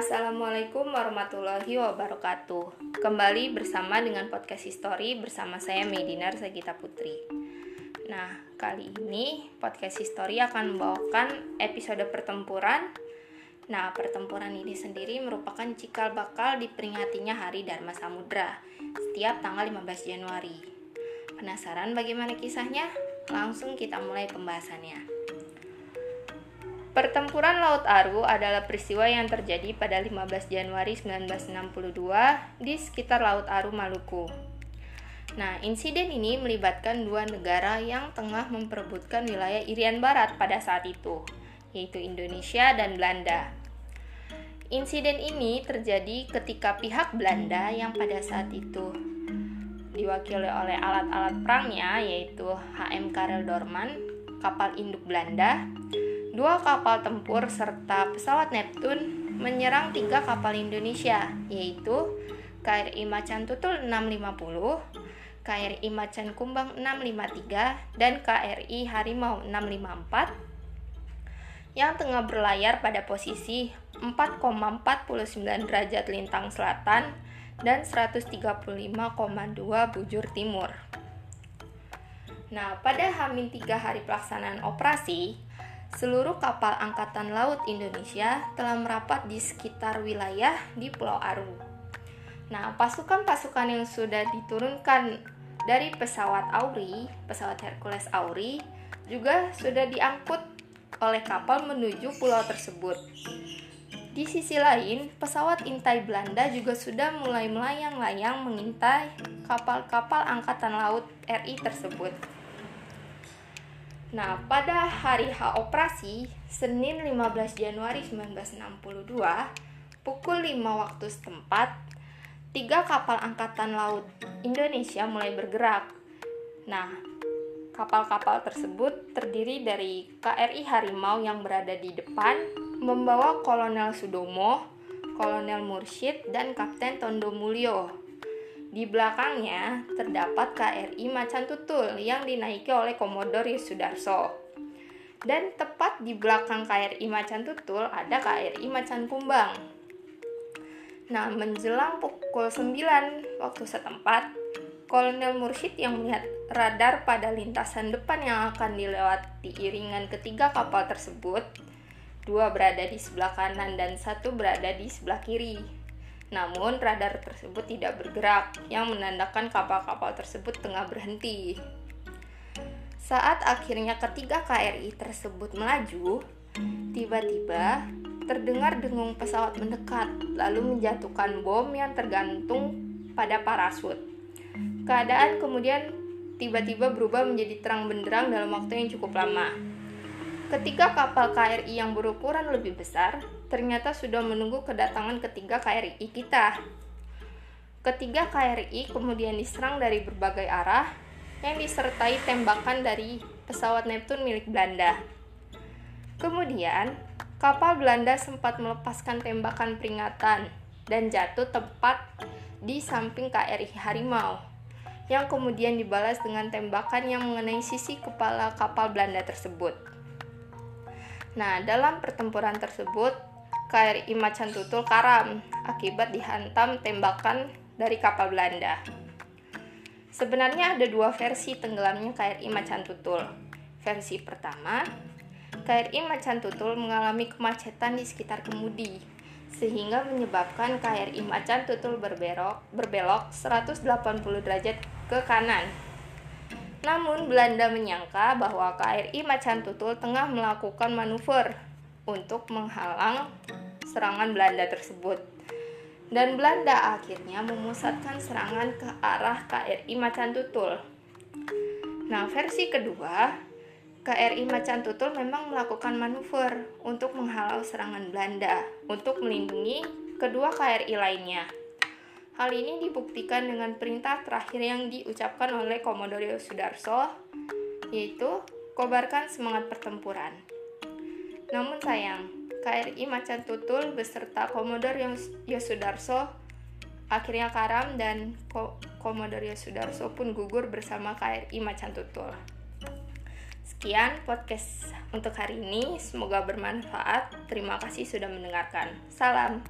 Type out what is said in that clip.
Assalamualaikum warahmatullahi wabarakatuh. Kembali bersama dengan podcast History bersama saya Medinar Sagita Putri. Nah, kali ini podcast History akan membawakan episode pertempuran. Nah, pertempuran ini sendiri merupakan cikal bakal diperingatinya Hari Dharma Samudra setiap tanggal 15 Januari. Penasaran bagaimana kisahnya? Langsung kita mulai pembahasannya. Pertempuran Laut Aru adalah peristiwa yang terjadi pada 15 Januari 1962 di sekitar Laut Aru, Maluku. Nah, insiden ini melibatkan dua negara yang tengah memperebutkan wilayah Irian Barat pada saat itu, yaitu Indonesia dan Belanda. Insiden ini terjadi ketika pihak Belanda yang pada saat itu diwakili oleh alat-alat perangnya yaitu HM Karel Dorman, kapal induk Belanda, dua kapal tempur serta pesawat Neptune menyerang tiga kapal Indonesia, yaitu KRI Macan Tutul 650, KRI Macan Kumbang 653, dan KRI Harimau 654 yang tengah berlayar pada posisi 4,49 derajat lintang selatan dan 135,2 bujur timur. Nah, pada Hamin 3 hari pelaksanaan operasi, seluruh kapal Angkatan Laut Indonesia telah merapat di sekitar wilayah di Pulau Aru. Nah, pasukan-pasukan yang sudah diturunkan dari pesawat Auri, pesawat Hercules Auri, juga sudah diangkut oleh kapal menuju pulau tersebut. Di sisi lain, pesawat intai Belanda juga sudah mulai melayang-layang mengintai kapal-kapal angkatan laut RI tersebut. Nah, pada hari H operasi, Senin 15 Januari 1962, pukul 5 waktu setempat, tiga kapal angkatan laut Indonesia mulai bergerak. Nah, kapal-kapal tersebut terdiri dari KRI Harimau yang berada di depan, membawa Kolonel Sudomo, Kolonel Mursyid, dan Kapten Tondo Mulyo di belakangnya terdapat KRI Macan Tutul yang dinaiki oleh Komodor Sudarso. Dan tepat di belakang KRI Macan Tutul ada KRI Macan Kumbang. Nah, menjelang pukul 9 waktu setempat, Kolonel Mursyid yang melihat radar pada lintasan depan yang akan dilewati iringan ketiga kapal tersebut, dua berada di sebelah kanan dan satu berada di sebelah kiri. Namun radar tersebut tidak bergerak, yang menandakan kapal-kapal tersebut tengah berhenti. Saat akhirnya ketiga KRI tersebut melaju, tiba-tiba terdengar dengung pesawat mendekat, lalu menjatuhkan bom yang tergantung pada parasut. Keadaan kemudian tiba-tiba berubah menjadi terang benderang dalam waktu yang cukup lama. Ketika kapal KRI yang berukuran lebih besar ternyata sudah menunggu kedatangan ketiga KRI kita. Ketiga KRI kemudian diserang dari berbagai arah yang disertai tembakan dari pesawat Neptune milik Belanda. Kemudian, kapal Belanda sempat melepaskan tembakan peringatan dan jatuh tepat di samping KRI Harimau yang kemudian dibalas dengan tembakan yang mengenai sisi kepala kapal Belanda tersebut. Nah, dalam pertempuran tersebut, KRI Macan Tutul karam akibat dihantam tembakan dari kapal Belanda. Sebenarnya ada dua versi tenggelamnya KRI Macan Tutul. Versi pertama, KRI Macan Tutul mengalami kemacetan di sekitar kemudi, sehingga menyebabkan KRI Macan Tutul berbelok, berbelok 180 derajat ke kanan namun Belanda menyangka bahwa KRI Macan Tutul tengah melakukan manuver untuk menghalang serangan Belanda tersebut. Dan Belanda akhirnya memusatkan serangan ke arah KRI Macan Tutul. Nah, versi kedua, KRI Macan Tutul memang melakukan manuver untuk menghalau serangan Belanda untuk melindungi kedua KRI lainnya. Hal ini dibuktikan dengan perintah terakhir yang diucapkan oleh Komodoro Sudarso, yaitu kobarkan semangat pertempuran. Namun sayang, KRI Macan Tutul beserta Komodor Yosudarso akhirnya karam dan Komodor Yosudarso pun gugur bersama KRI Macan Tutul. Sekian podcast untuk hari ini. Semoga bermanfaat. Terima kasih sudah mendengarkan. Salam.